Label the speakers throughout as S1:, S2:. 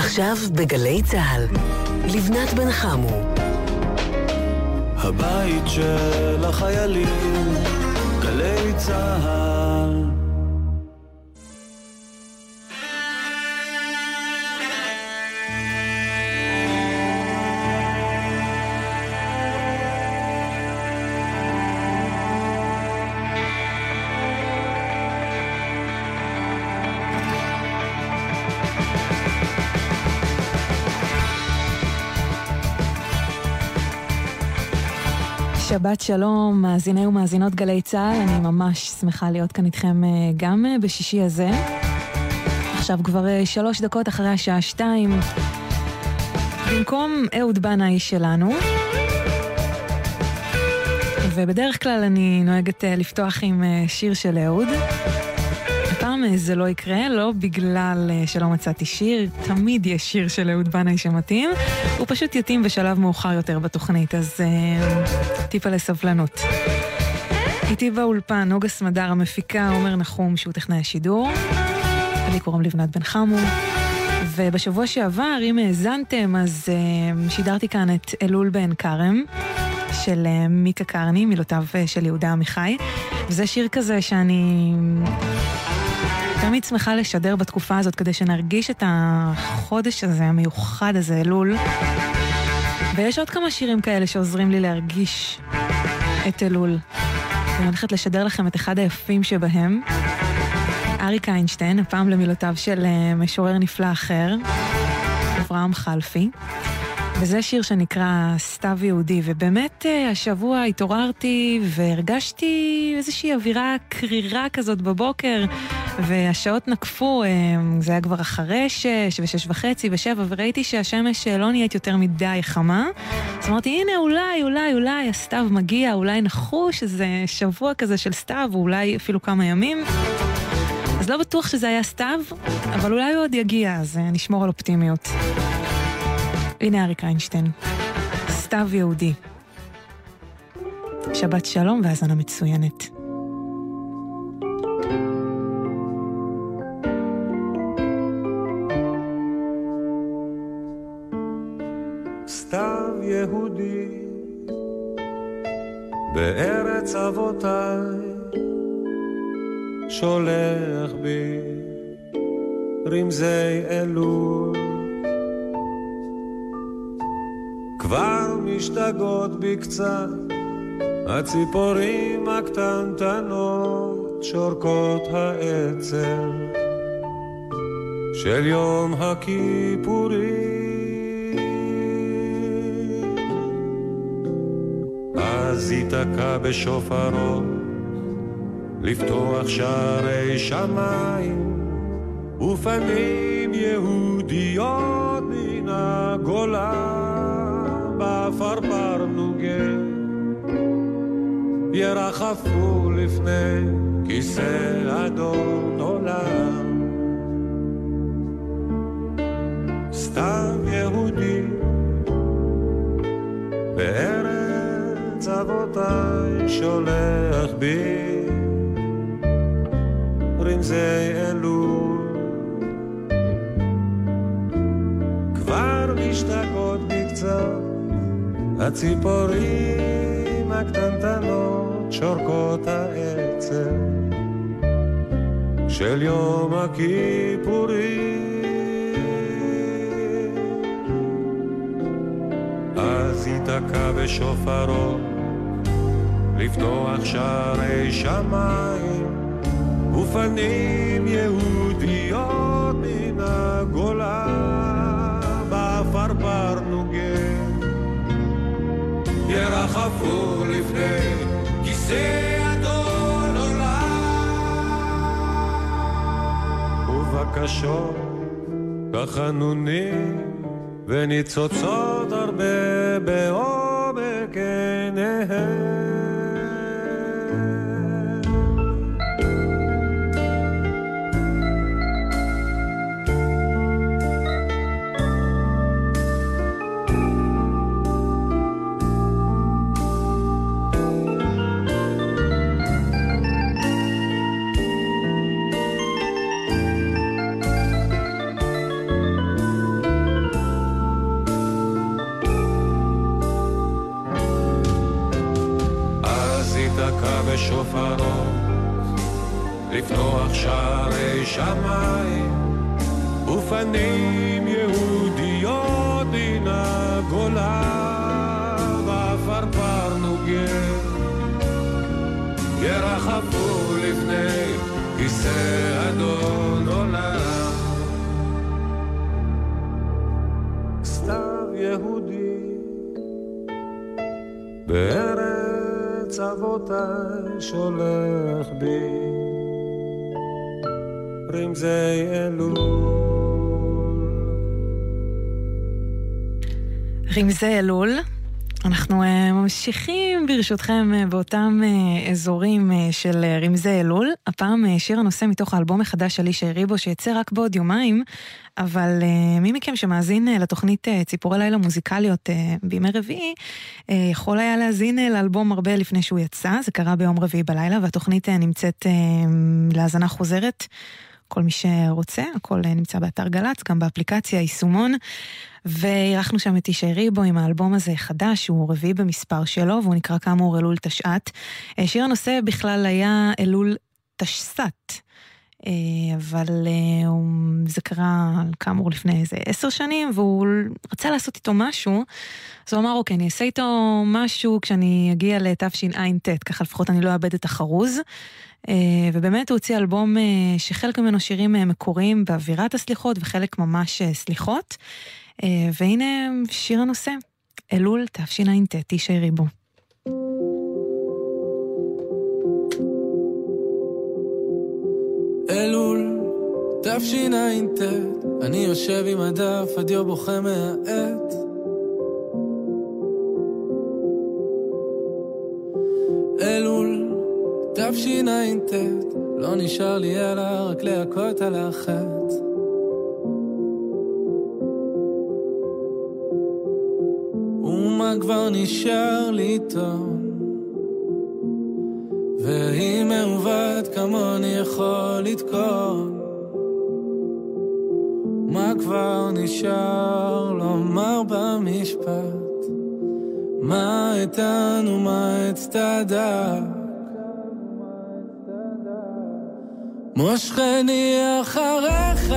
S1: עכשיו בגלי צה"ל, לבנת בן חמו.
S2: הבית של החיילים, גלי צה"ל.
S3: שבת שלום, מאזיני ומאזינות גלי צה"ל, אני ממש שמחה להיות כאן איתכם אה, גם אה, בשישי הזה. עכשיו כבר אה, שלוש דקות אחרי השעה שתיים. במקום אהוד בנאי שלנו, ובדרך כלל אני נוהגת לפתוח עם שיר של אהוד. הפעם זה לא יקרה, לא בגלל שלא מצאתי שיר, תמיד יש שיר של אהוד בנאי שמתאים, הוא פשוט יתאים בשלב מאוחר יותר בתוכנית, אז uh, טיפה לסבלנות. איתי באולפן נוגה סמדר המפיקה, עומר נחום שהוא טכנאי השידור, לי קוראים לבנת בן חמו. ובשבוע שעבר, אם האזנתם, אז uh, שידרתי כאן את אלול בעין כרם, של uh, מיקה קרני, מילותיו של יהודה עמיחי. וזה שיר כזה שאני תמיד שמחה לשדר בתקופה הזאת כדי שנרגיש את החודש הזה, המיוחד הזה, אלול. ויש עוד כמה שירים כאלה שעוזרים לי להרגיש את אלול. אני הולכת לשדר לכם את אחד היפים שבהם. אריק איינשטיין, הפעם למילותיו של אה, משורר נפלא אחר, אברהם חלפי. וזה שיר שנקרא סתיו יהודי, ובאמת אה, השבוע התעוררתי והרגשתי איזושהי אווירה קרירה כזאת בבוקר, והשעות נקפו, אה, זה היה כבר אחרי שש ושש וחצי ושבע, וראיתי שהשמש אה, לא נהיית יותר מדי חמה. אז אמרתי, הנה אולי, אולי, אולי הסתיו מגיע, אולי נחוש איזה שבוע כזה של סתיו, או אולי אפילו כמה ימים. אז לא בטוח שזה היה סתיו, אבל אולי הוא עוד יגיע, אז נשמור על אופטימיות. הנה אריק איינשטיין, סתיו יהודי. שבת שלום והאזנה מצוינת.
S4: סתיו יהודי בארץ אבותיי שולח בי רמזי אלול. כבר משתגעות בי קצת הציפורים הקטנטנות שורקות העצר של יום הכיפורים אז ייתקע בשופרו לפתוח שערי שמיים ופנים יהודיות מן הגולה בפרפר נוגה ירחפו לפני כיסא אדון עולם. סתם יהודי שולח בי. רמזי אלול. כבר משתגעות בקצת הציפורים הקטנטנות שורקות העצב של יום הכיפורים. אז ייתקע בשופרו לפתוח שערי שמיים ופנים יהודיות מן הגולה בפרפר ירחפו לפני כיסא אדון עולם. ובקשות תחנונים וניצוצות הרבה בעומק עיניהם. לפתוח שערי שמיים ופנים יהודיות מן הגולה והפרפר נוגר ירחפו לפני כיסא אדון עולם סתיו יהודי בארץ אבותיי שולח בי רמזי אלול.
S3: רמזי אלול. אנחנו uh, ממשיכים ברשותכם uh, באותם uh, אזורים של רמזי אלול. הפעם שיר הנושא מתוך האלבום החדש של אישי ריבו שיצא רק בעוד יומיים, אבל מי מכם שמאזין לתוכנית ציפורי לילה מוזיקליות בימי רביעי, יכול היה להאזין לאלבום הרבה לפני שהוא יצא, זה קרה ביום רביעי בלילה, והתוכנית נמצאת להאזנה חוזרת. כל מי שרוצה, הכל נמצא באתר גל"צ, גם באפליקציה, יישומון. ואירחנו שם את ישי ריבו עם האלבום הזה חדש, הוא רביעי במספר שלו, והוא נקרא כאמור אלול תשע"ט. שיר הנושא בכלל היה אלול תשס"ט. אבל זה קרה כאמור לפני איזה עשר שנים, והוא רצה לעשות איתו משהו, אז הוא אמר, אוקיי, אני אעשה איתו משהו כשאני אגיע לתשע"ט, ככה לפחות אני לא אאבד את החרוז. ובאמת הוא הוציא אלבום שחלק ממנו שירים מקוריים באווירת הסליחות וחלק ממש סליחות. והנה שיר הנושא, אלול תשע"ט, אישי ריבו.
S5: אלול תשע"ט, אני יושב עם הדף, הדיו בוכה מהעט. אלול תשע"ט, לא נשאר לי אלא רק להכות על החטא. ומה כבר נשאר לי טוב? והיא מעוות כמוני יכול לתקון. מה כבר נשאר לומר במשפט? מה איתן ומה אצטדק? מושכני אחריך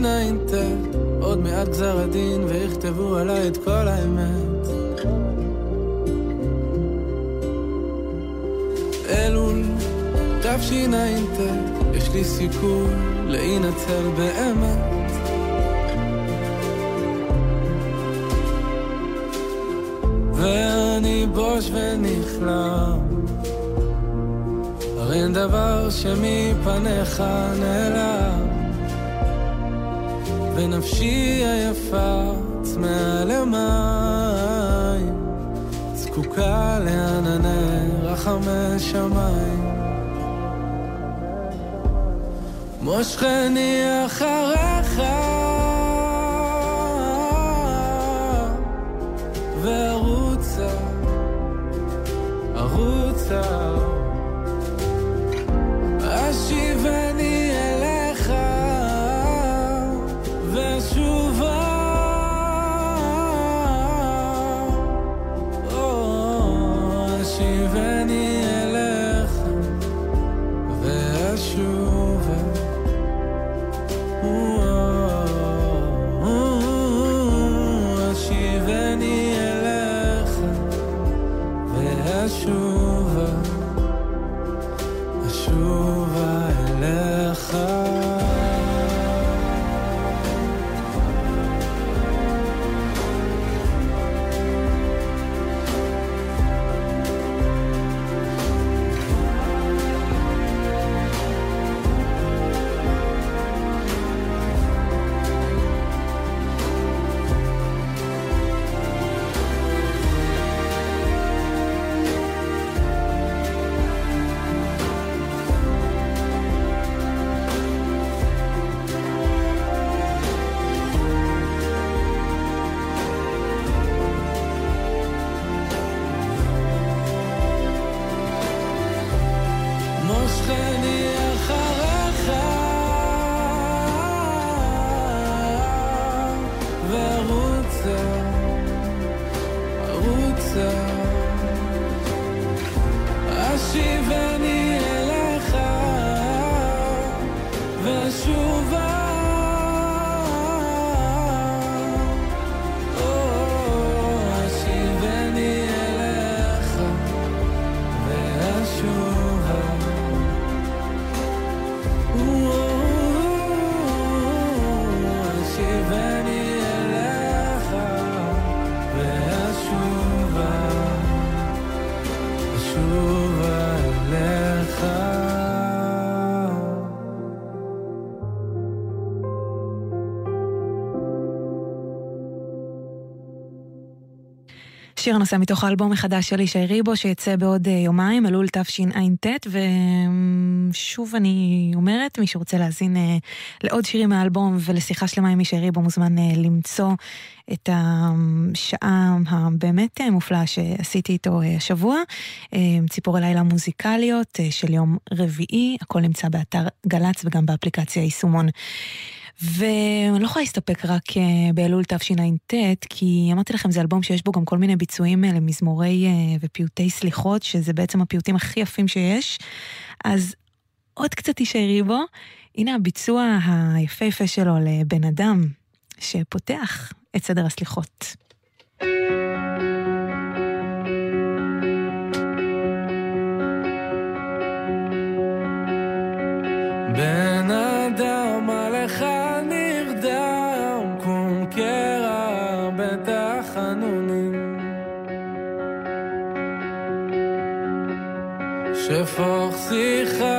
S5: תשע"ט עוד מעט גזר הדין ויכתבו עליי את כל האמת. אלול תשע"ט יש לי סיכוי להינצל באמת. ואני בוש ונכלם. הרי אין דבר שמפניך נעלם ונפשי היפה צמאה למים זקוקה לענני רחמי שמיים. מושכני אחריך וארוצה ארוצה אשיבני
S3: שיר הנושא מתוך האלבום החדש של ישי ריבו שיצא בעוד אה, יומיים, אלול תשע"ט, ושוב אני אומרת, מי שרוצה להאזין אה, לעוד שירים מהאלבום ולשיחה שלמה עם ישי ריבו מוזמן אה, למצוא את השעה הבאמת מופלאה שעשיתי איתו השבוע, ציפורי לילה מוזיקליות של יום רביעי, הכל נמצא באתר גל"צ וגם באפליקציה יישומון. ואני לא יכולה להסתפק רק אה, באלול תשע"ט, כי אמרתי לכם, זה אלבום שיש בו גם כל מיני ביצועים אה, למזמורי אה, ופיוטי סליחות, שזה בעצם הפיוטים הכי יפים שיש. אז עוד קצת תישארי בו. הנה הביצוע היפהפה שלו לבן אדם, שפותח את סדר הסליחות.
S5: בן שפוך שיחה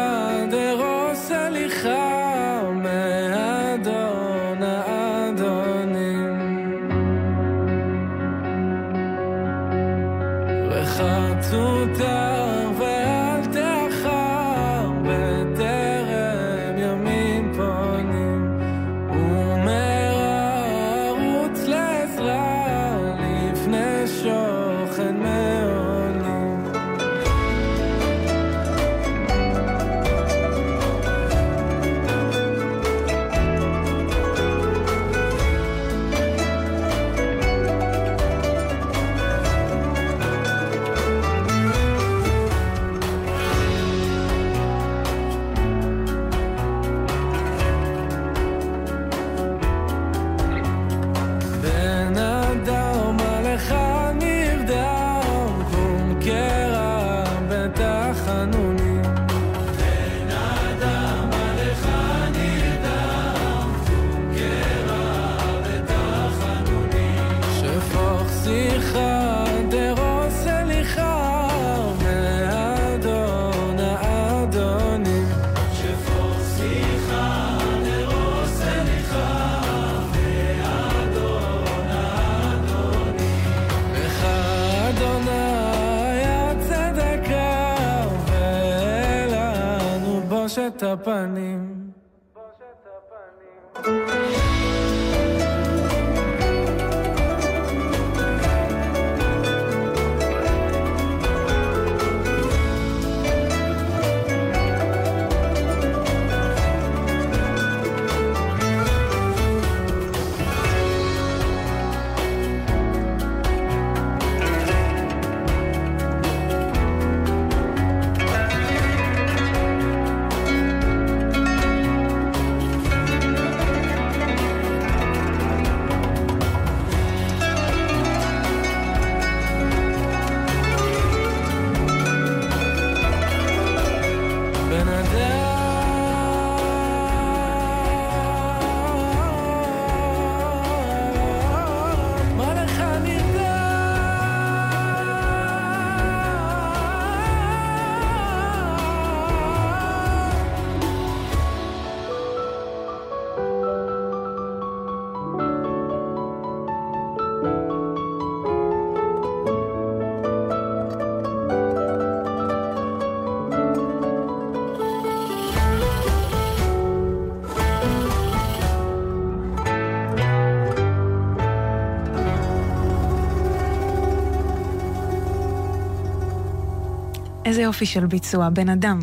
S3: איזה יופי של ביצוע, בן אדם.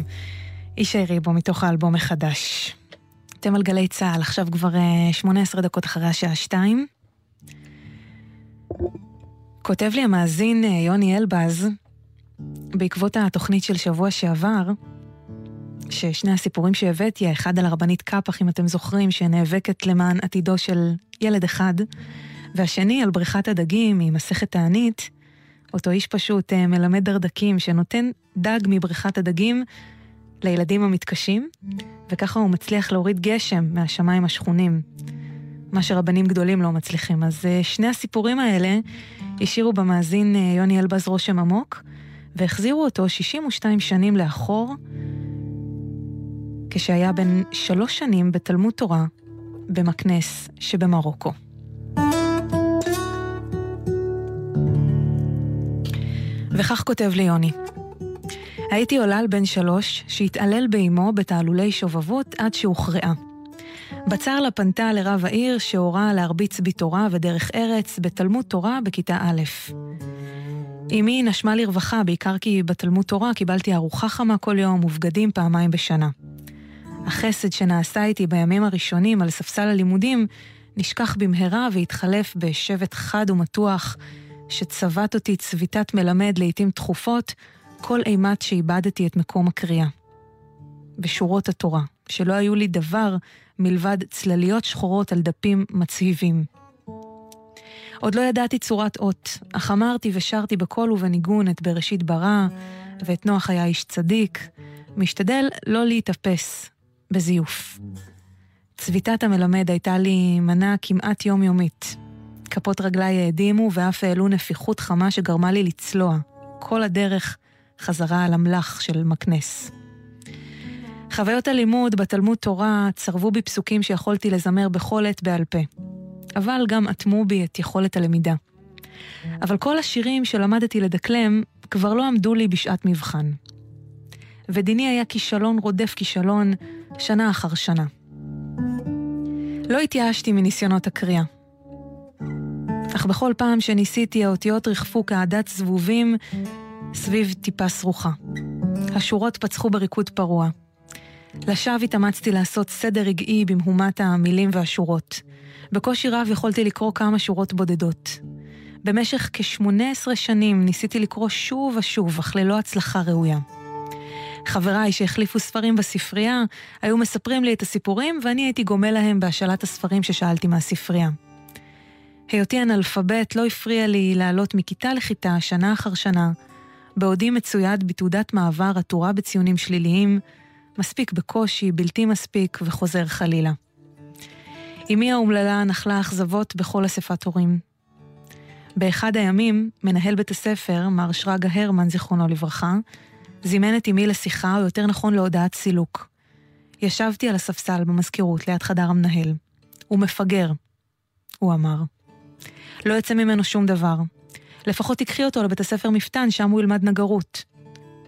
S3: איש ריבו מתוך האלבום החדש. אתם על גלי צה"ל, עכשיו כבר 18 אה, דקות אחרי השעה 2. כותב לי המאזין אה, יוני אלבז, בעקבות התוכנית של שבוע שעבר, ששני הסיפורים שהבאתי, האחד על הרבנית קפח, אם אתם זוכרים, שנאבקת למען עתידו של ילד אחד, והשני על בריכת הדגים ממסכת תענית, אותו איש פשוט אה, מלמד דרדקים שנותן דג מבריכת הדגים לילדים המתקשים, וככה הוא מצליח להוריד גשם מהשמיים השכונים, מה שרבנים גדולים לא מצליחים. אז אה, שני הסיפורים האלה השאירו במאזין אה, יוני אלבז רושם עמוק, והחזירו אותו 62 שנים לאחור, כשהיה בן שלוש שנים בתלמוד תורה במקנס שבמרוקו. וכך כותב לי יוני: הייתי עולל בן שלוש שהתעלל באמו בתעלולי שובבות עד שהוכרעה. בצר לה פנתה לרב העיר שהורה להרביץ בתורה ודרך ארץ בתלמוד תורה בכיתה א'. אמי נשמה לרווחה, בעיקר כי בתלמוד תורה קיבלתי ארוחה חמה כל יום ובגדים פעמיים בשנה. החסד שנעשה איתי בימים הראשונים על ספסל הלימודים נשכח במהרה והתחלף בשבט חד ומתוח שצבט אותי צביטת מלמד לעתים תכופות, כל אימת שאיבדתי את מקום הקריאה. בשורות התורה, שלא היו לי דבר מלבד צלליות שחורות על דפים מצהיבים. עוד לא ידעתי צורת אות, אך אמרתי ושרתי בקול ובניגון את בראשית ברא, ואת נוח היה איש צדיק, משתדל לא להתאפס בזיוף. צביטת המלמד הייתה לי מנה כמעט יומיומית. כפות רגליי העדימו ואף העלו נפיחות חמה שגרמה לי לצלוע, כל הדרך חזרה על המלח של מקנס. חוויות הלימוד בתלמוד תורה צרבו בי פסוקים שיכולתי לזמר בכל עת בעל פה, אבל גם אטמו בי את יכולת הלמידה. אבל כל השירים שלמדתי לדקלם כבר לא עמדו לי בשעת מבחן. ודיני היה כישלון רודף כישלון שנה אחר שנה. לא התייאשתי מניסיונות הקריאה. אך בכל פעם שניסיתי האותיות ריחפו כעדת זבובים סביב טיפה סרוחה. השורות פצחו בריקוד פרוע. לשווא התאמצתי לעשות סדר רגעי במהומת המילים והשורות. בקושי רב יכולתי לקרוא כמה שורות בודדות. במשך כ-18 שנים ניסיתי לקרוא שוב ושוב, אך ללא הצלחה ראויה. חבריי שהחליפו ספרים בספרייה, היו מספרים לי את הסיפורים, ואני הייתי גומל להם בהשאלת הספרים ששאלתי מהספרייה. היותי אנאלפבית לא הפריע לי לעלות מכיתה לכיתה, שנה אחר שנה, בעודי מצויד בתעודת מעבר עטורה בציונים שליליים, מספיק בקושי, בלתי מספיק וחוזר חלילה. אמי האומללה נחלה אכזבות בכל אספת הורים. באחד הימים, מנהל בית הספר, מר שרגא הרמן, זיכרונו לברכה, זימן את אמי לשיחה, או יותר נכון להודעת סילוק. ישבתי על הספסל במזכירות ליד חדר המנהל. הוא מפגר, הוא אמר. לא יצא ממנו שום דבר. לפחות תקחי אותו לבית הספר מפתן, שם הוא ילמד נגרות.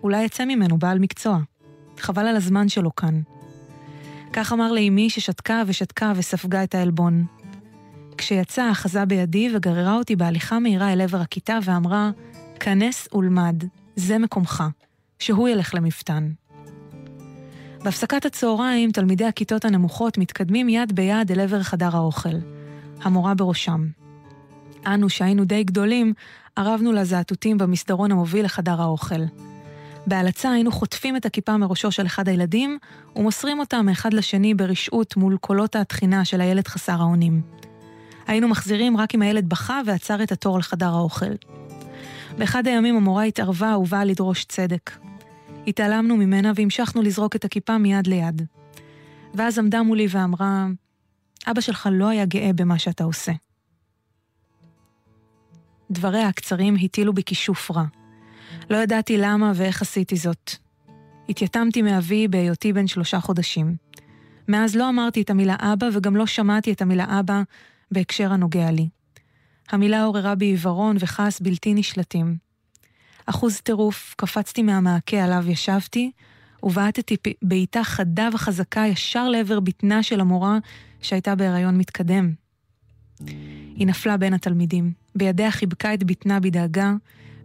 S3: אולי יצא ממנו בעל מקצוע. חבל על הזמן שלו כאן. כך אמר לאמי ששתקה ושתקה וספגה את העלבון. כשיצא, אחזה בידי וגררה אותי בהליכה מהירה אל עבר הכיתה ואמרה, כנס ולמד, זה מקומך, שהוא ילך למפתן. בהפסקת הצהריים, תלמידי הכיתות הנמוכות מתקדמים יד ביד אל עבר חדר האוכל. המורה בראשם. אנו, שהיינו די גדולים, ארבנו לזעתותים במסדרון המוביל לחדר האוכל. בהלצה היינו חוטפים את הכיפה מראשו של אחד הילדים, ומוסרים אותה מאחד לשני ברשעות מול קולות התחינה של הילד חסר האונים. היינו מחזירים רק אם הילד בכה ועצר את התור לחדר האוכל. באחד הימים המורה התערבה ובאה לדרוש צדק. התעלמנו ממנה והמשכנו לזרוק את הכיפה מיד ליד. ואז עמדה מולי ואמרה, אבא שלך לא היה גאה במה שאתה עושה. דבריה הקצרים הטילו בי כישוף רע. לא ידעתי למה ואיך עשיתי זאת. התייתמתי מאבי בהיותי בן שלושה חודשים. מאז לא אמרתי את המילה אבא וגם לא שמעתי את המילה אבא בהקשר הנוגע לי. המילה עוררה בי עיוורון וכעס בלתי נשלטים. אחוז טירוף, קפצתי מהמעקה עליו ישבתי, ובעטתי בעיטה חדה וחזקה ישר לעבר בטנה של המורה שהייתה בהיריון מתקדם. היא נפלה בין התלמידים. בידיה חיבקה את בטנה בדאגה.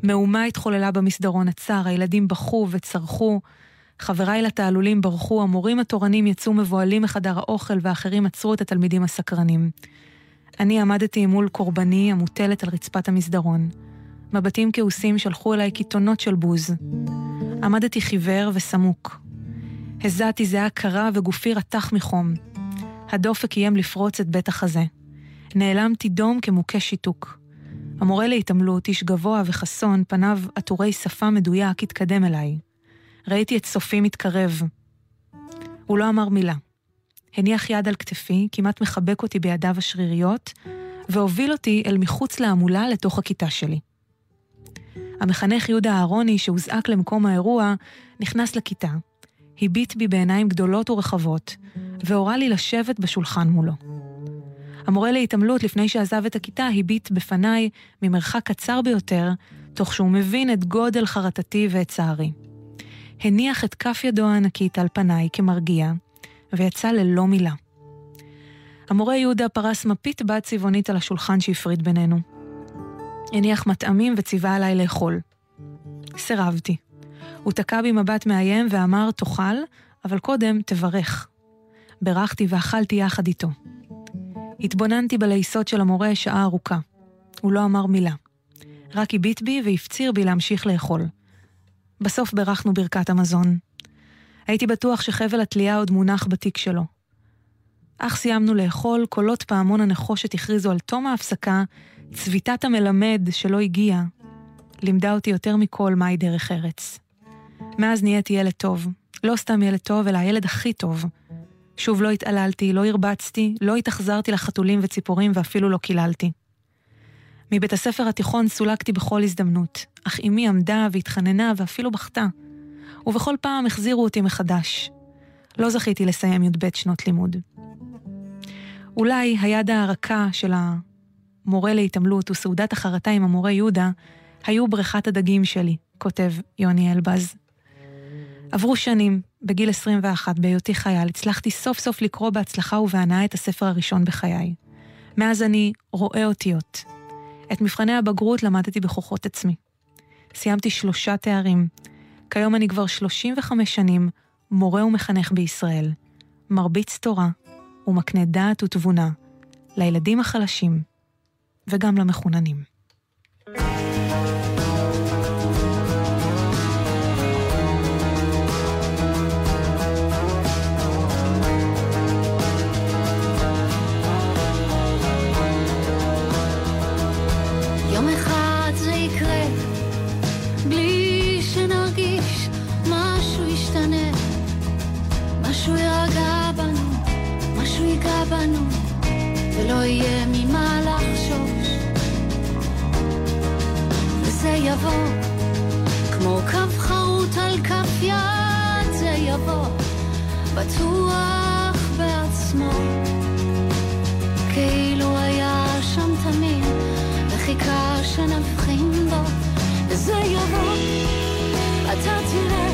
S3: מהומה התחוללה במסדרון הצר, הילדים בכו וצרחו. חבריי לתעלולים ברחו, המורים התורנים יצאו מבוהלים מחדר האוכל ואחרים עצרו את התלמידים הסקרנים. אני עמדתי מול קורבני המוטלת על רצפת המסדרון. מבטים כעוסים שלחו אליי קיתונות של בוז. עמדתי חיוור וסמוק. הזעתי זיעה קרה וגופי רתח מחום. הדופק איים לפרוץ את בית החזה. נעלמתי דום כמוכה שיתוק. המורה להתעמלות, איש גבוה וחסון, פניו עטורי שפה מדויק, התקדם אליי. ראיתי את סופי מתקרב. הוא לא אמר מילה. הניח יד על כתפי, כמעט מחבק אותי בידיו השריריות, והוביל אותי אל מחוץ להמולה לתוך הכיתה שלי. המחנך יהודה אהרוני, שהוזעק למקום האירוע, נכנס לכיתה, הביט בי בעיניים גדולות ורחבות, והורה לי לשבת בשולחן מולו. המורה להתעמלות, לפני שעזב את הכיתה, הביט בפניי ממרחק קצר ביותר, תוך שהוא מבין את גודל חרטתי ואת צערי. הניח את כף ידו הענקית על פניי כמרגיע, ויצא ללא מילה. המורה יהודה פרס מפית בת צבעונית על השולחן שהפריד בינינו. הניח מטעמים וציווה עליי לאכול. סירבתי. הוא תקע בי מבט מאיים ואמר, תאכל, אבל קודם תברך. בירכתי ואכלתי יחד איתו. התבוננתי בלעיסות של המורה שעה ארוכה. הוא לא אמר מילה. רק הביט בי והפציר בי להמשיך לאכול. בסוף בירכנו ברכת המזון. הייתי בטוח שחבל התלייה עוד מונח בתיק שלו. אך סיימנו לאכול, קולות פעמון הנחושת הכריזו על תום ההפסקה, צביטת המלמד שלא הגיע, לימדה אותי יותר מכל מהי דרך ארץ. מאז נהייתי ילד טוב. לא סתם ילד טוב, אלא הילד הכי טוב. שוב לא התעללתי, לא הרבצתי, לא התאכזרתי לחתולים וציפורים ואפילו לא קיללתי. מבית הספר התיכון סולקתי בכל הזדמנות, אך אמי עמדה והתחננה ואפילו בכתה. ובכל פעם החזירו אותי מחדש. לא זכיתי לסיים י"ב שנות לימוד. אולי היד הרכה של המורה להתעמלות וסעודת החרטה עם המורה יהודה היו בריכת הדגים שלי, כותב יוני אלבז. עברו שנים, בגיל 21, בהיותי חייל, הצלחתי סוף סוף לקרוא בהצלחה ובהנאה את הספר הראשון בחיי. מאז אני רואה אותיות. את מבחני הבגרות למדתי בכוחות עצמי. סיימתי שלושה תארים. כיום אני כבר 35 שנים מורה ומחנך בישראל, מרביץ תורה ומקנה דעת ותבונה לילדים החלשים וגם למחוננים.
S6: לא יבוא, כמו קו חרוט על כף יד, זה יבוא, בטוח בעצמו. כאילו היה שם תמיד, וחיכה שנבחין בו, וזה יבוא, אתה תראה,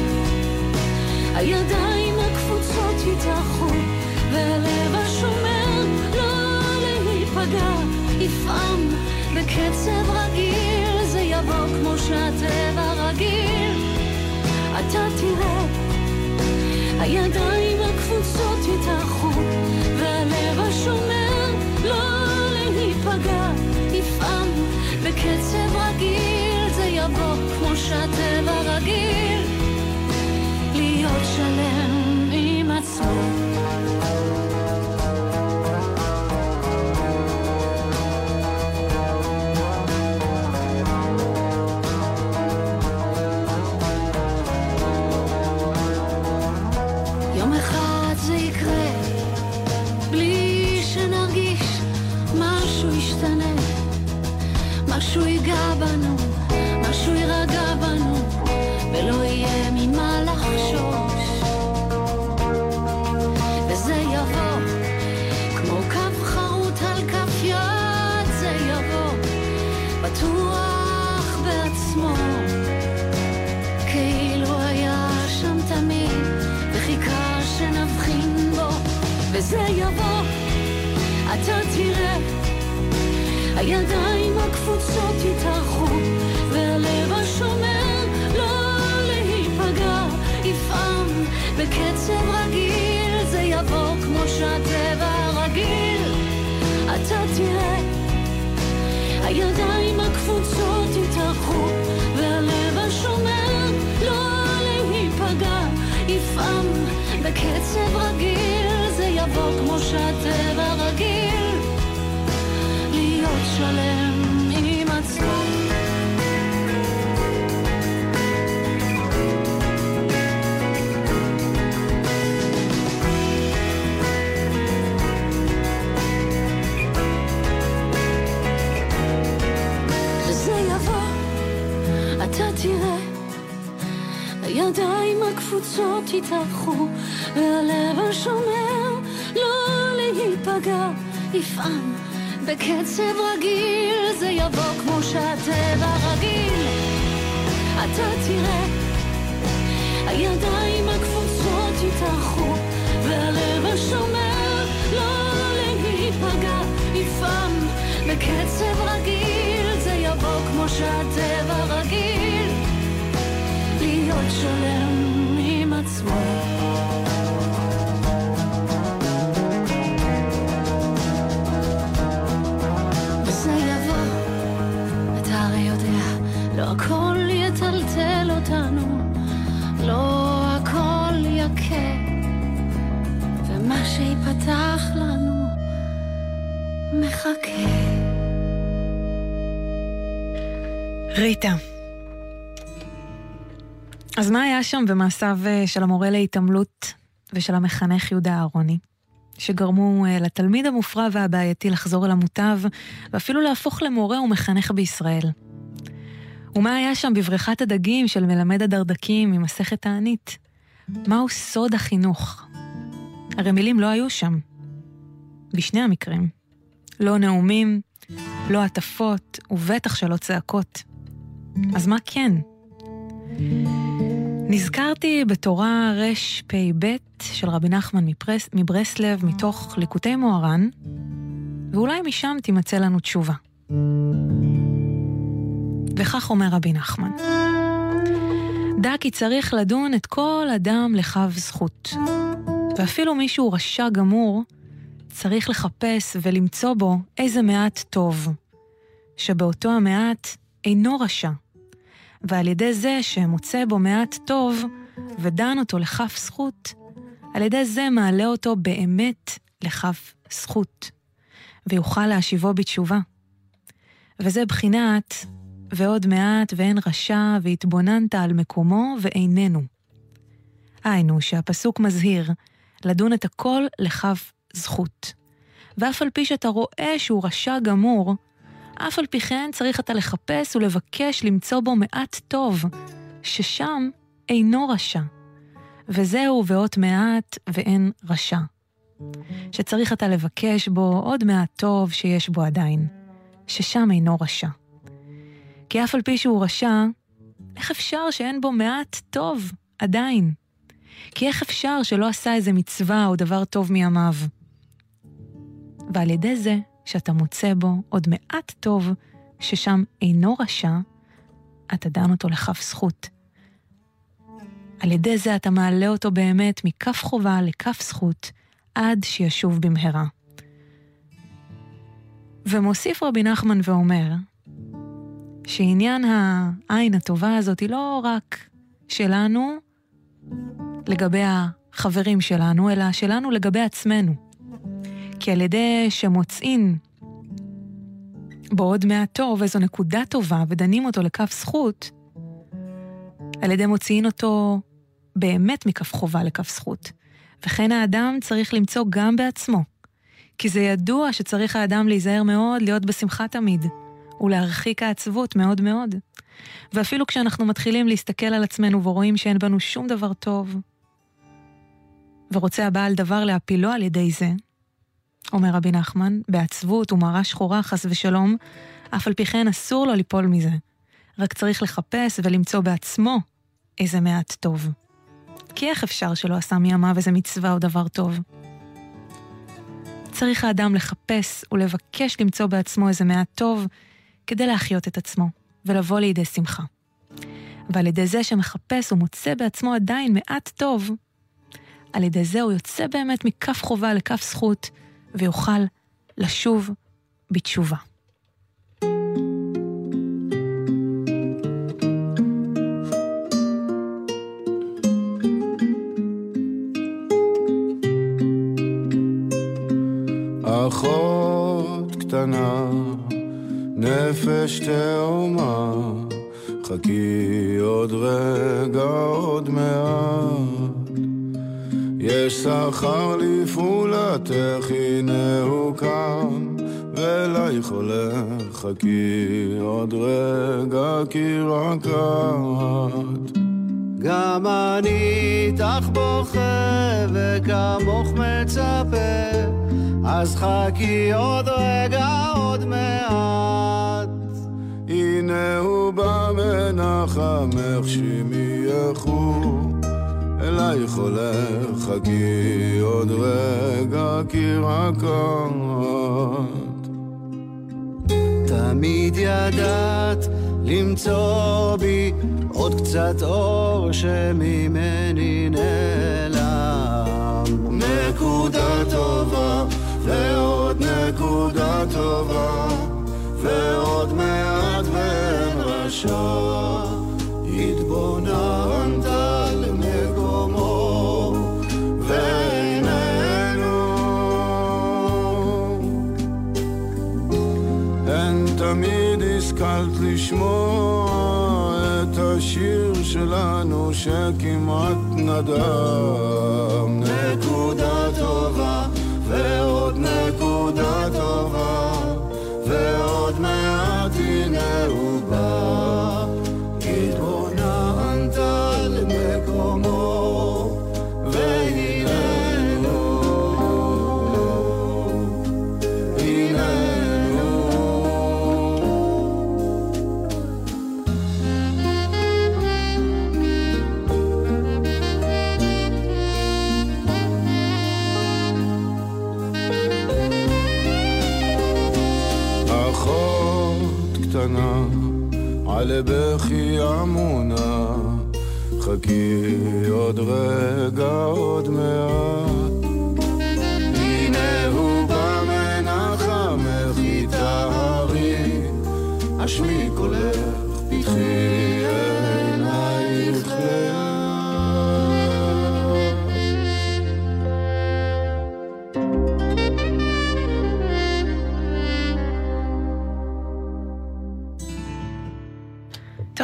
S6: הידיים הקפוצות יתאחו, והלב השומר ייפגע, יפעם בקצב כמו שהטבע רגיל. אתה תראה, הידיים הקפוצות יתאחו, והלב השומר לא להיפגע, יפעם בקצב רגיל, זה יבוא כמו שהטבע רגיל, להיות שלם עם עצמו. הידיים הקבוצות יתארחו, והלב השומר לא להיפגע, יפעם בקצב רגיל זה יבוא כמו שהטבע רגיל. אתה תראה, הידיים הקפוצות יתארחו, והלב השומר לא להיפגע, יפעם בקצב רגיל זה יבוא כמו שהטבע רגיל. שלם עם עצמו. זה יבוא, אתה תראה, הידיים הקפוצות יתארחו, והלב השומר לא להיפגע, יפעם בקצב רגיל, זה יבוא כמו שהטבע רגיל. אתה תראה, הידיים הקפוצות יתארחו, והלב השומר לא להיפגע, יפעם בקצב רגיל, זה יבוא כמו שהטבע רגיל, להיות שלם עם עצמו. שיפתח לנו מחכה.
S3: ריטה. אז מה היה שם במעשיו אה, של המורה להתעמלות ושל המחנך יהודה אהרוני, שגרמו אה, לתלמיד המופרע והבעייתי לחזור אל המוטב, ואפילו להפוך למורה ומחנך בישראל? ומה היה שם בבריכת הדגים של מלמד הדרדקים ממסכת תענית? מהו סוד החינוך? הרי מילים לא היו שם. בשני המקרים. לא נאומים, לא הטפות, ובטח שלא צעקות. אז מה כן? נזכרתי בתורה רפ"ב של רבי נחמן מפרס, מברסלב מתוך ליקוטי מוהר"ן, ואולי משם תימצא לנו תשובה. וכך אומר רבי נחמן: דע כי צריך לדון את כל אדם לכף זכות. ואפילו מישהו רשע גמור, צריך לחפש ולמצוא בו איזה מעט טוב, שבאותו המעט אינו רשע, ועל ידי זה שמוצא בו מעט טוב ודן אותו לכף זכות, על ידי זה מעלה אותו באמת לכף זכות, ויוכל להשיבו בתשובה. וזה בחינת ועוד מעט ואין רשע והתבוננת על מקומו ואיננו. היינו שהפסוק מזהיר לדון את הכל לכף זכות. ואף על פי שאתה רואה שהוא רשע גמור, אף על פי כן צריך אתה לחפש ולבקש למצוא בו מעט טוב, ששם אינו רשע. וזהו ואות מעט ואין רשע. שצריך אתה לבקש בו עוד מעט טוב שיש בו עדיין, ששם אינו רשע. כי אף על פי שהוא רשע, איך אפשר שאין בו מעט טוב עדיין? כי איך אפשר שלא עשה איזה מצווה או דבר טוב מימיו? ועל ידי זה שאתה מוצא בו עוד מעט טוב, ששם אינו רשע, אתה דן אותו לכף זכות. על ידי זה אתה מעלה אותו באמת מכף חובה לכף זכות, עד שישוב במהרה. ומוסיף רבי נחמן ואומר, שעניין העין הטובה הזאת היא לא רק שלנו לגבי החברים שלנו, אלא שלנו לגבי עצמנו. כי על ידי שמוצאים בו עוד מעט טוב, איזו נקודה טובה, ודנים אותו לכף זכות, על ידי מוציאים אותו באמת מכף חובה לכף זכות. וכן האדם צריך למצוא גם בעצמו. כי זה ידוע שצריך האדם להיזהר מאוד להיות בשמחה תמיד, ולהרחיק העצבות מאוד מאוד. ואפילו כשאנחנו מתחילים להסתכל על עצמנו ורואים שאין בנו שום דבר טוב, ורוצה הבעל דבר להפילו על ידי זה, אומר רבי נחמן, בעצבות ומרה שחורה חס ושלום, אף על פי כן אסור לו ליפול מזה. רק צריך לחפש ולמצוא בעצמו איזה מעט טוב. כי איך אפשר שלא עשה מימיו איזה מצווה או דבר טוב? צריך האדם לחפש ולבקש למצוא בעצמו איזה מעט טוב כדי להחיות את עצמו ולבוא לידי שמחה. ועל ידי זה שמחפש ומוצא בעצמו עדיין מעט טוב, על ידי זה הוא יוצא באמת מכף חובה לכף זכות, ויוכל לשוב בתשובה.
S7: אחות קטנה, נפש תאומה, חכי עוד רגע, עוד מעט. יש שכר לפעולתך, הנה הוא קם, ואלייך הולך, חכי עוד רגע, כי רק את.
S8: גם אני איתך בוכה וכמוך מצפה אז חכי עוד רגע, עוד מעט.
S7: הנה הוא בא מנחמך שמייכו אלייך הולך, חכי עוד רגע, כי רק את.
S8: תמיד ידעת למצוא בי עוד קצת אור שממני נעלם.
S7: נקודה טובה ועוד נקודה טובה ועוד מעט ואין רשע השכלת לשמוע את השיר שלנו שכמעט נדם. נקודה על בכי עמונה, חכי עוד רגע, עוד מעט. הנה הוא בא מנחמך יטהרי, השמי קולך, פתחי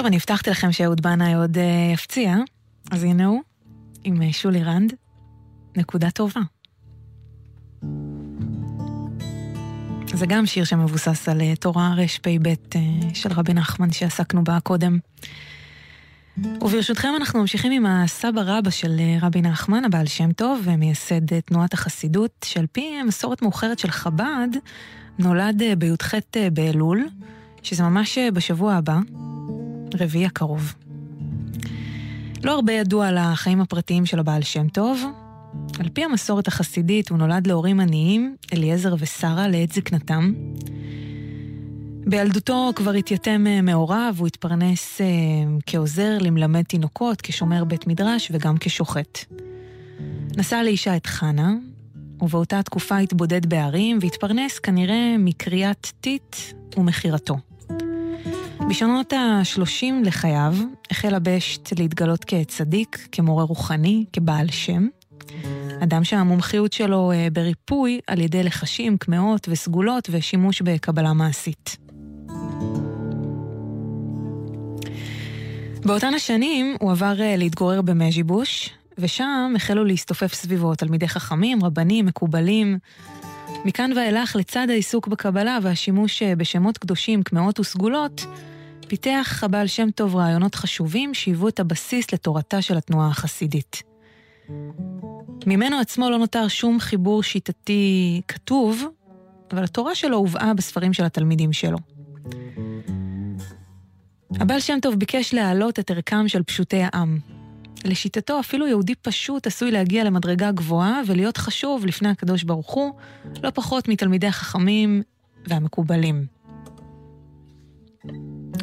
S3: אני הבטחתי לכם שאהוד בנאי עוד uh, יפציע, אז הנה הוא, עם uh, שולי רנד, נקודה טובה. זה גם שיר שמבוסס על uh, תורה רפ"ב של רבי נחמן שעסקנו בה קודם. וברשותכם אנחנו ממשיכים עם הסבא רבא של רבי נחמן, הבעל שם טוב, ומייסד תנועת החסידות, שעל פי מסורת מאוחרת של חב"ד, נולד בי"ח באלול, שזה ממש בשבוע הבא. רביעי הקרוב. לא הרבה ידוע על החיים הפרטיים של הבעל שם טוב. על פי המסורת החסידית, הוא נולד להורים עניים, אליעזר ושרה, לעת זקנתם. בילדותו כבר התייתם מהוריו, הוא התפרנס אה, כעוזר למלמד תינוקות, כשומר בית מדרש וגם כשוחט. נשא לאישה את חנה, ובאותה תקופה התבודד בערים, והתפרנס כנראה מקריאת טיט ומכירתו. בשנות ה-30 לחייו החל הבשט להתגלות כצדיק, כמורה רוחני, כבעל שם. אדם שהמומחיות שלו אה, בריפוי על ידי לחשים, קמעות וסגולות ושימוש בקבלה מעשית. באותן השנים הוא עבר אה, להתגורר במז'יבוש, ושם החלו להסתופף סביבו תלמידי חכמים, רבנים, מקובלים. מכאן ואילך, לצד העיסוק בקבלה והשימוש אה, בשמות קדושים, קמעות וסגולות, פיתח הבעל שם טוב רעיונות חשובים שהיוו את הבסיס לתורתה של התנועה החסידית. ממנו עצמו לא נותר שום חיבור שיטתי כתוב, אבל התורה שלו הובאה בספרים של התלמידים שלו. הבעל שם טוב ביקש להעלות את ערכם של פשוטי העם. לשיטתו, אפילו יהודי פשוט עשוי להגיע למדרגה גבוהה ולהיות חשוב לפני הקדוש ברוך הוא, לא פחות מתלמידי החכמים והמקובלים.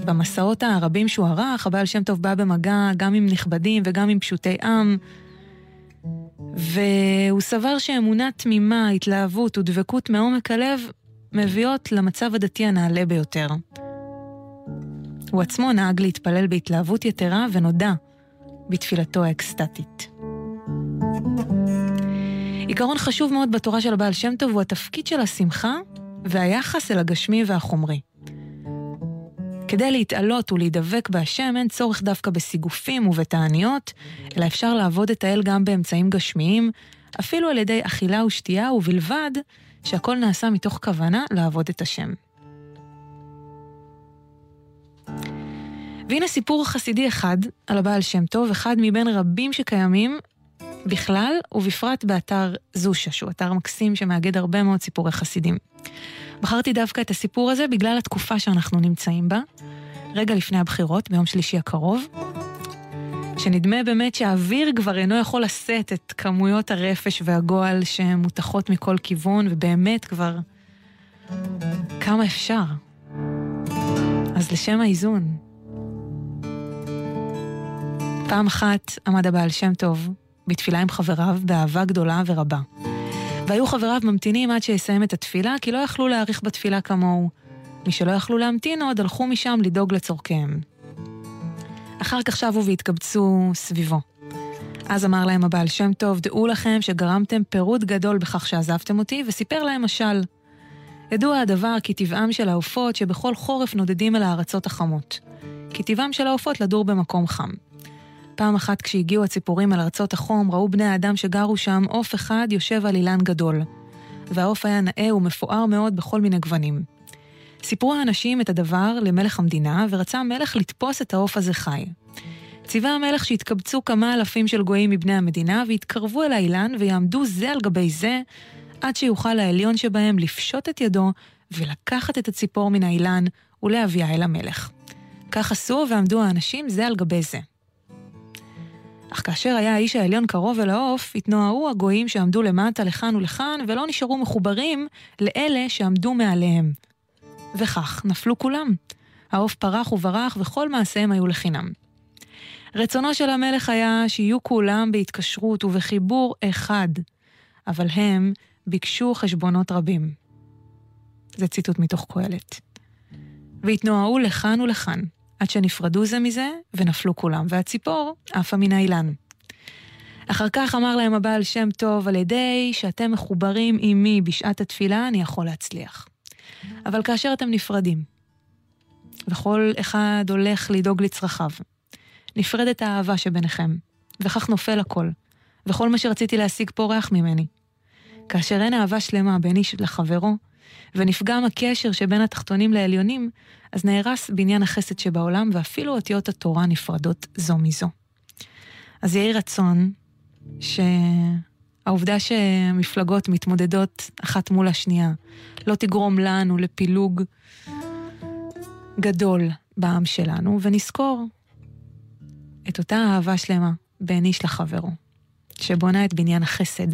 S3: במסעות הרבים שהוא ערך, הבעל שם טוב בא במגע גם עם נכבדים וגם עם פשוטי עם, והוא סבר שאמונה תמימה, התלהבות ודבקות מעומק הלב מביאות למצב הדתי הנעלה ביותר. הוא עצמו נהג להתפלל בהתלהבות יתרה ונודע בתפילתו האקסטטית. עיקרון חשוב מאוד בתורה של הבעל שם טוב הוא התפקיד של השמחה והיחס אל הגשמי והחומרי. כדי להתעלות ולהידבק בהשם אין צורך דווקא בסיגופים ובתעניות, אלא אפשר לעבוד את האל גם באמצעים גשמיים, אפילו על ידי אכילה ושתייה, ובלבד שהכל נעשה מתוך כוונה לעבוד את השם. והנה סיפור חסידי אחד על הבעל שם טוב, אחד מבין רבים שקיימים בכלל, ובפרט באתר זושה, שהוא אתר מקסים שמאגד הרבה מאוד סיפורי חסידים. בחרתי דווקא את הסיפור הזה בגלל התקופה שאנחנו נמצאים בה, רגע לפני הבחירות, ביום שלישי הקרוב, שנדמה באמת שהאוויר כבר אינו יכול לשאת את כמויות הרפש והגועל שמותחות מכל כיוון, ובאמת כבר כמה אפשר. אז לשם האיזון. פעם אחת עמד הבעל שם טוב בתפילה עם חבריו באהבה גדולה ורבה. והיו חבריו ממתינים עד שיסיים את התפילה, כי לא יכלו להאריך בתפילה כמוהו. מי שלא יכלו להמתין עוד, הלכו משם לדאוג לצורכיהם. אחר כך שבו והתקבצו סביבו. אז אמר להם הבעל שם טוב, דעו לכם שגרמתם פירוד גדול בכך שעזבתם אותי, וסיפר להם משל. ידוע הדבר כי טבעם של העופות שבכל חורף נודדים אל הארצות החמות. כי טבעם של העופות לדור במקום חם. פעם אחת כשהגיעו הציפורים אל ארצות החום, ראו בני האדם שגרו שם עוף אחד יושב על אילן גדול. והעוף היה נאה ומפואר מאוד בכל מיני גוונים. סיפרו האנשים את הדבר למלך המדינה, ורצה המלך לתפוס את העוף הזה חי. ציווה המלך שהתקבצו כמה אלפים של גויים מבני המדינה, והתקרבו אל האילן, ויעמדו זה על גבי זה, עד שיוכל העליון שבהם לפשוט את ידו, ולקחת את הציפור מן האילן, ולהביאה אל המלך. כך עשו, ועמדו האנשים זה על גבי זה. אך כאשר היה האיש העליון קרוב אל העוף, התנועעו הגויים שעמדו למטה לכאן ולכאן, ולא נשארו מחוברים לאלה שעמדו מעליהם. וכך נפלו כולם. העוף פרח וברח, וכל מעשיהם היו לחינם. רצונו של המלך היה שיהיו כולם בהתקשרות ובחיבור אחד, אבל הם ביקשו חשבונות רבים. זה ציטוט מתוך קהלת. והתנועעו לכאן ולכאן, עד שנפרדו זה מזה, ונפלו כולם, והציפור עפה מן האילן. אחר כך אמר להם הבעל שם טוב, על ידי שאתם מחוברים עימי בשעת התפילה, אני יכול להצליח. אבל כאשר אתם נפרדים, וכל אחד הולך לדאוג לצרכיו, נפרדת האהבה שביניכם, וכך נופל הכל, וכל מה שרציתי להשיג פורח ממני. כאשר אין אהבה שלמה בין איש לחברו, ונפגם הקשר שבין התחתונים לעליונים, אז נהרס בניין החסד שבעולם, ואפילו אותיות התורה נפרדות זו מזו. אז יהי רצון שהעובדה שמפלגות מתמודדות אחת מול השנייה לא תגרום לנו לפילוג גדול בעם שלנו, ונזכור את אותה אהבה שלמה בין איש לחברו, שבונה את בניין החסד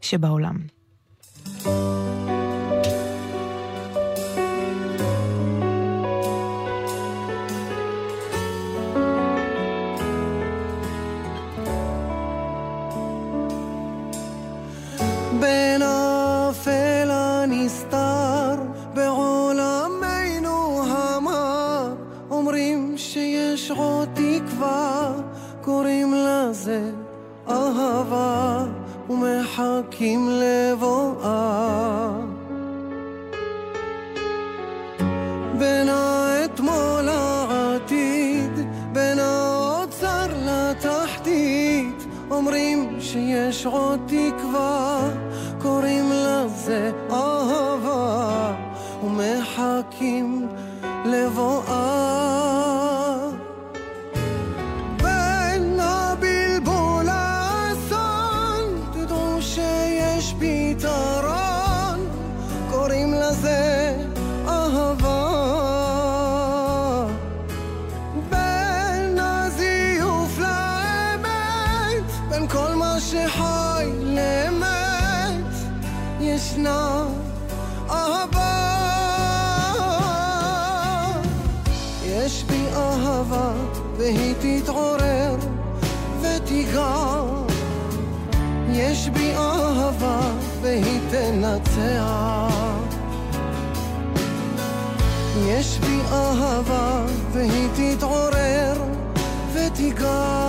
S3: שבעולם. thank you
S9: אהבה ומחכים לבואה. בין האתמול לעתיד, בין האוצר לתחתית, אומרים שיש עוד תקווה, קוראים לזה אהבה והיא תתעורר ותיגע.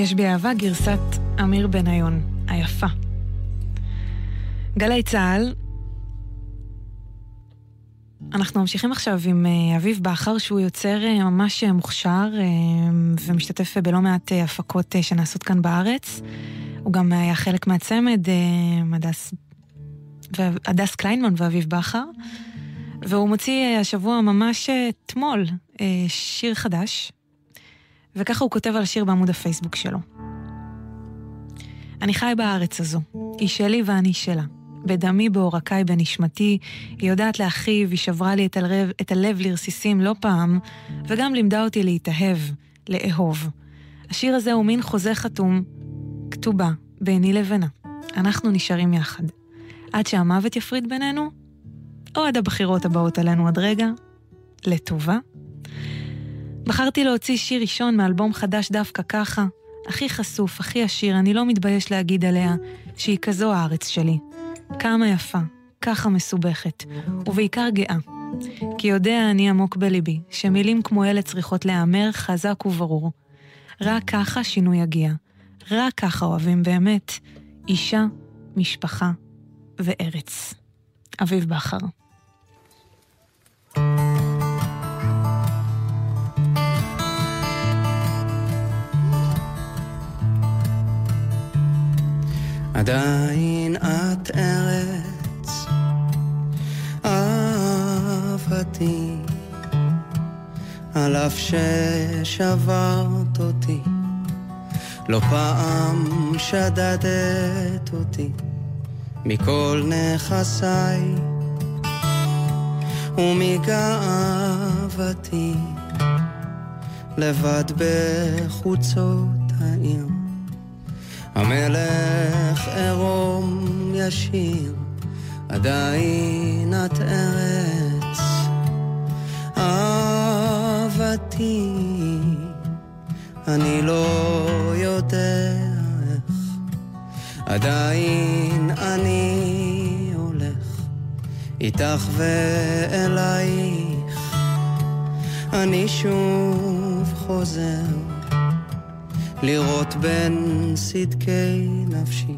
S9: יש בי אהבה
S3: גרסת אמיר בניון, היפה. גלי צה"ל, אנחנו ממשיכים עכשיו עם אה, אביב בכר, שהוא יוצר אה, ממש אה, מוכשר ומשתתף בלא מעט הפקות שנעשות כאן בארץ. הוא גם היה חלק מהצמד, הדס, הדס קליינמן ואביב בכר. והוא מוציא השבוע, ממש אתמול, שיר חדש, וככה הוא כותב על השיר בעמוד הפייסבוק שלו. אני חי בארץ הזו, היא שלי ואני שלה. בדמי, בעורקיי, בנשמתי, היא יודעת להכאיב, היא שברה לי את הלב, את הלב לרסיסים לא פעם, וגם לימדה אותי להתאהב, לאהוב. השיר הזה הוא מין חוזה חתום, כתובה, ביני לבינה. אנחנו נשארים יחד. עד שהמוות יפריד בינינו, או עד הבחירות הבאות עלינו עוד רגע, לטובה. בחרתי להוציא שיר ראשון מאלבום חדש דווקא ככה, הכי חשוף, הכי עשיר, אני לא מתבייש להגיד עליה שהיא כזו הארץ שלי. כמה יפה, ככה מסובכת, ובעיקר גאה. כי יודע אני עמוק בליבי, שמילים כמו אלה צריכות להיאמר חזק וברור. רק ככה שינוי יגיע. רק ככה אוהבים באמת אישה, משפחה וארץ. אביב בכר.
S8: עדיין את ארץ אהבתי, על אף ששברת אותי, לא פעם שדדת אותי מכל נכסיי ומגאוותי, לבד בחוצות העיר. המלך עירום ישיר, עדיין את ארץ. אהבתי, אני לא יודע איך, עדיין אני הולך איתך ואלייך, אני שוב חוזר לראות בין סדקי נפשי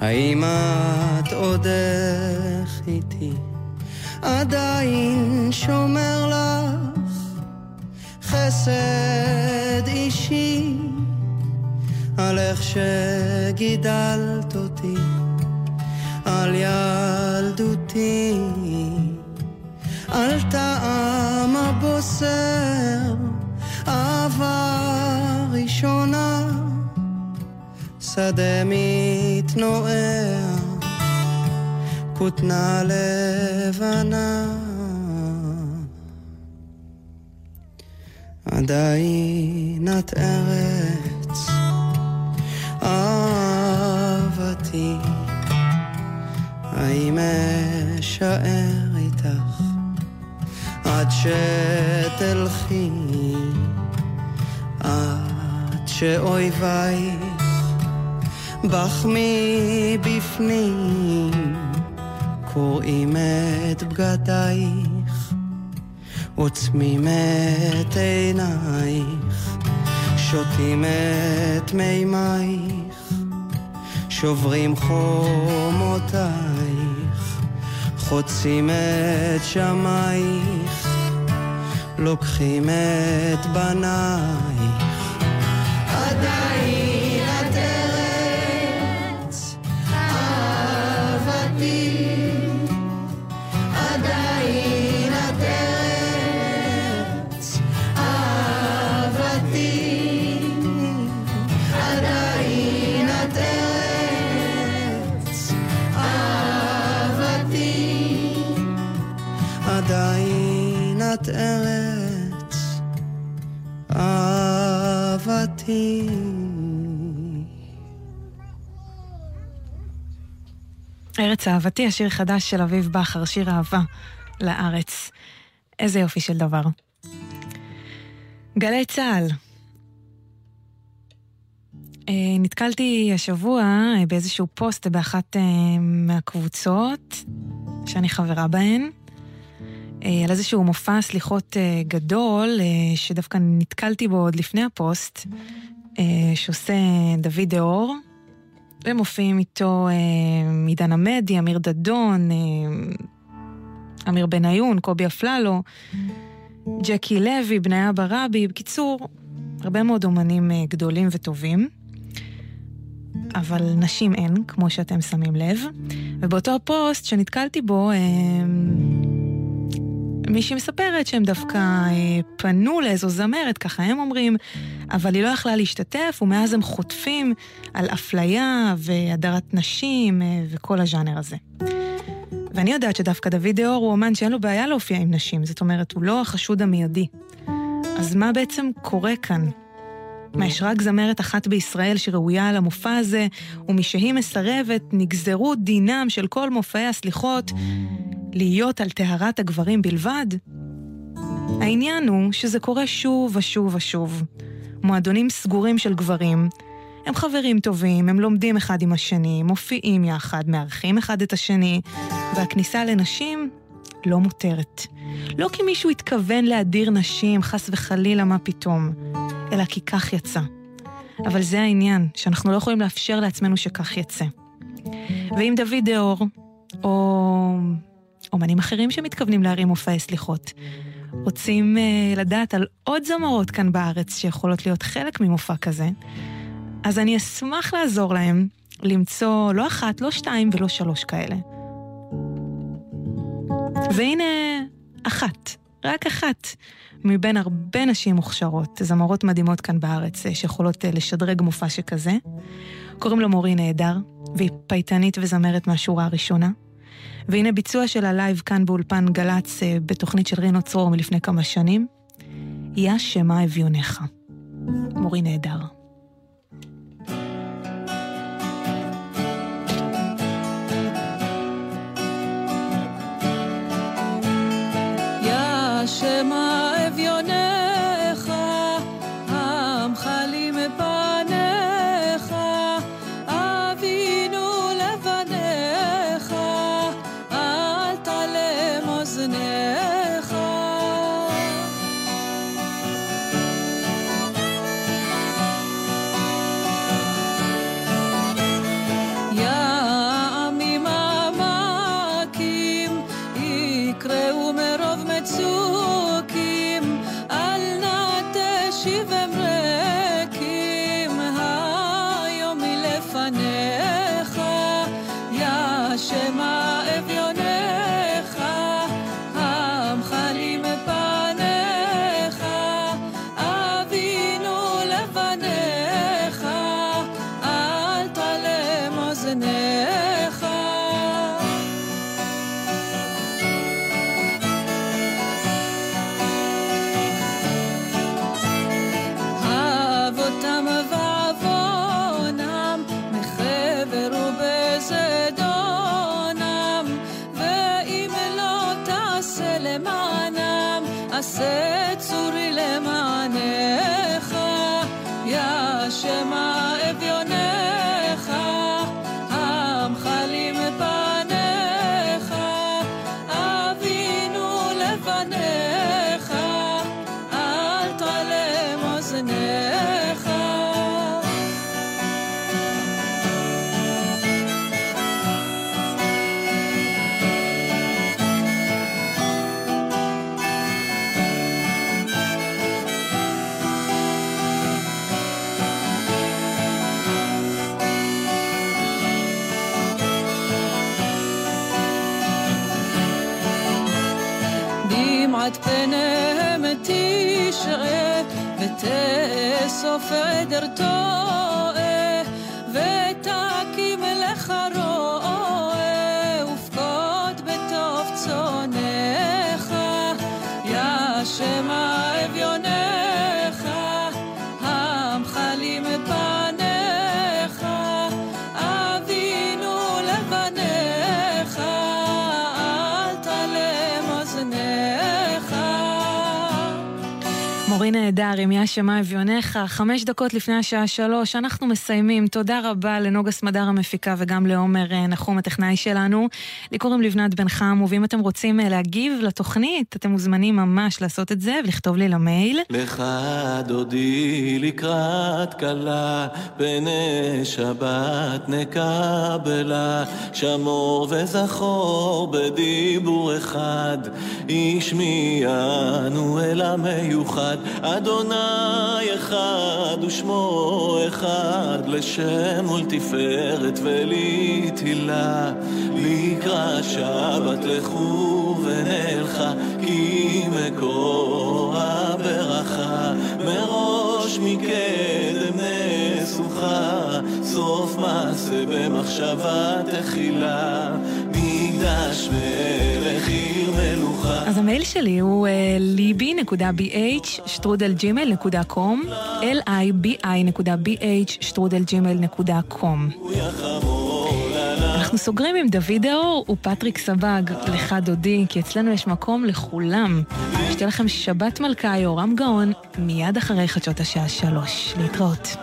S8: האם את עוד איך איתי? עדיין שומר לך חסד אישי על איך שגידלת אותי, על ילדותי, על טעם הבוסר, אהבה ראשונה שדה מתנועע, כותנה לבנה. עדיין את ארץ אהבתי, האם אשאר איתך עד שתלכי, שאויביי בך מבפנים. קוראים את בגדייך עוצמים את עינייך שותים את מימייך שוברים חומותייך חוצים את שמייך לוקחים את בנייך אהבתי.
S3: ארץ אהבתי, השיר חדש של אביב בכר, שיר אהבה לארץ. איזה יופי של דבר. גלי צה"ל. אה, נתקלתי השבוע אה, באיזשהו פוסט באחת אה, מהקבוצות שאני חברה בהן. אה, על איזשהו מופע סליחות אה, גדול, אה, שדווקא נתקלתי בו עוד לפני הפוסט, שעושה דוד דהור. ומופיעים איתו עידן עמדי, אמיר דדון, אמיר בניון, קובי אפללו, ג'קי לוי, בניה ברבי, בקיצור, הרבה מאוד אומנים גדולים וטובים. אבל נשים אין, כמו שאתם שמים לב. ובאותו הפוסט שנתקלתי בו, מישהי מספרת שהם דווקא אה, פנו לאיזו זמרת, ככה הם אומרים, אבל היא לא יכלה להשתתף, ומאז הם חוטפים על אפליה והדרת נשים אה, וכל הז'אנר הזה. ואני יודעת שדווקא דוד דהור הוא אומן שאין לו בעיה להופיע עם נשים, זאת אומרת, הוא לא החשוד המיידי. אז מה בעצם קורה כאן? מה, יש רק זמרת אחת בישראל שראויה על המופע הזה, ומשהיא מסרבת, נגזרו דינם של כל מופעי הסליחות להיות על טהרת הגברים בלבד? העניין הוא שזה קורה שוב ושוב ושוב. מועדונים סגורים של גברים, הם חברים טובים, הם לומדים אחד עם השני, מופיעים יחד, מארחים אחד את השני, והכניסה לנשים לא מותרת. לא כי מישהו התכוון להדיר נשים, חס וחלילה, מה פתאום, אלא כי כך יצא. אבל זה העניין, שאנחנו לא יכולים לאפשר לעצמנו שכך יצא. ואם דוד דהור, או אומנים אחרים שמתכוונים להרים מופעי סליחות, רוצים uh, לדעת על עוד זמרות כאן בארץ שיכולות להיות חלק ממופע כזה, אז אני אשמח לעזור להם למצוא לא אחת, לא שתיים ולא שלוש כאלה. והנה אחת, רק אחת, מבין הרבה נשים מוכשרות, זמרות מדהימות כאן בארץ, אה, שיכולות אה, לשדרג מופע שכזה. קוראים לו מורי נהדר, והיא פייטנית וזמרת מהשורה הראשונה. והנה ביצוע של הלייב כאן באולפן גל"צ אה, בתוכנית של רינו צרור מלפני כמה שנים. יה שמע אביוניך. מורי נהדר.
S6: so för
S3: מורי נהדר, אם שמע אביונך, חמש דקות לפני השעה שלוש, אנחנו מסיימים. תודה רבה לנוגה סמדר המפיקה וגם לעומר אה, נחום הטכנאי שלנו. לי קוראים לבנת בן חם, ואם אתם רוצים אה, להגיב לתוכנית, אתם מוזמנים ממש לעשות את זה ולכתוב לי למייל.
S2: לך דודי לקראת כלה, פני שבת נקבלה, שמור וזכור בדיבור אחד, השמיענו אל המיוחד, אדוני אחד ושמו אחד, לשם ולתפארת ולתהילה, לקראת שבת לכו ונלכה, כי מקור הברכה, מראש מקדם נסוכה, סוף מעשה במחשבה תחילה, מקדש מלך עיר מלוכה.
S3: אז המייל שלי הוא אה, libi.bh שטרודל gmail.com libi.bh שטרודל gmail.com אנחנו סוגרים עם דוד ד'אור ופטריק סבג, לכה דודי, כי אצלנו יש מקום לכולם. שתהיה לכם שבת מלכה, יורם גאון, מיד אחרי חדשות השעה שלוש. להתראות.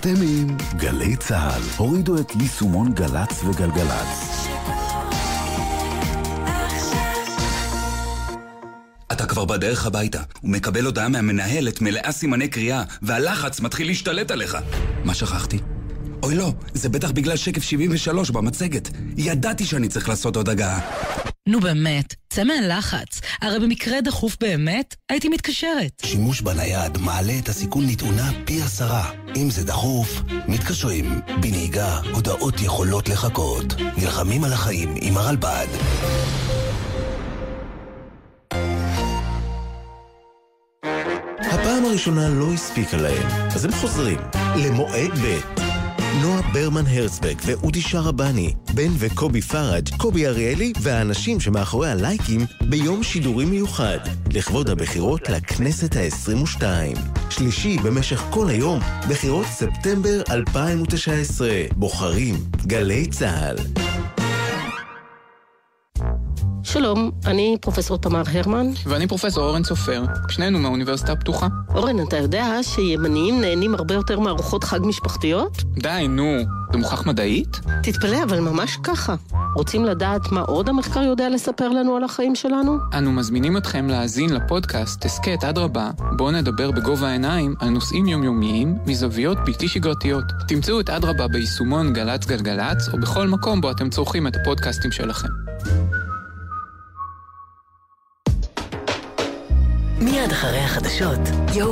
S10: אתם עם גלי צה"ל. הורידו את יישומון גל"צ וגלגלצ.
S11: אתה כבר בדרך הביתה, ומקבל הודעה מהמנהלת מלאה סימני קריאה, והלחץ מתחיל להשתלט עליך. מה שכחתי? אוי לא, זה בטח בגלל שקף 73 במצגת. ידעתי שאני צריך לעשות עוד הגעה.
S12: נו באמת, צא מהלחץ. הרי במקרה דחוף באמת, הייתי מתקשרת.
S13: שימוש בנייד מעלה את הסיכון לתאונה פי עשרה. אם זה דחוף, מתקשרים. בנהיגה, הודעות יכולות לחכות. נלחמים על החיים עם הרלב"ד.
S14: הפעם הראשונה לא הספיקה להם, אז הם חוזרים למועד ב'. נועה ברמן הרצבק ואודי שרבני, בן וקובי פראג', קובי אריאלי והאנשים שמאחורי הלייקים ביום שידורי מיוחד, לכבוד הבחירות לכנסת ה-22. שלישי במשך כל היום, בחירות ספטמבר 2019. בוחרים, גלי צה"ל.
S15: שלום, אני פרופסור תמר הרמן.
S16: ואני פרופסור אורן סופר, שנינו מהאוניברסיטה הפתוחה.
S15: אורן, אתה יודע שימניים נהנים הרבה יותר מארוחות חג משפחתיות?
S16: די, נו, זה מוכח מדעית?
S15: תתפלא, אבל ממש ככה. רוצים לדעת מה עוד המחקר יודע לספר לנו על החיים שלנו?
S16: אנו מזמינים אתכם להאזין לפודקאסט הסכת אדרבה, בו נדבר בגובה העיניים על נושאים יומיומיים מזוויות בלתי שגרתיות. תמצאו את אדרבה ביישומון גל"צ גלגלצ, או בכל מקום בו אתם צורכים את הפודקאסטים שלכם.
S1: מיד אחרי החדשות, יואו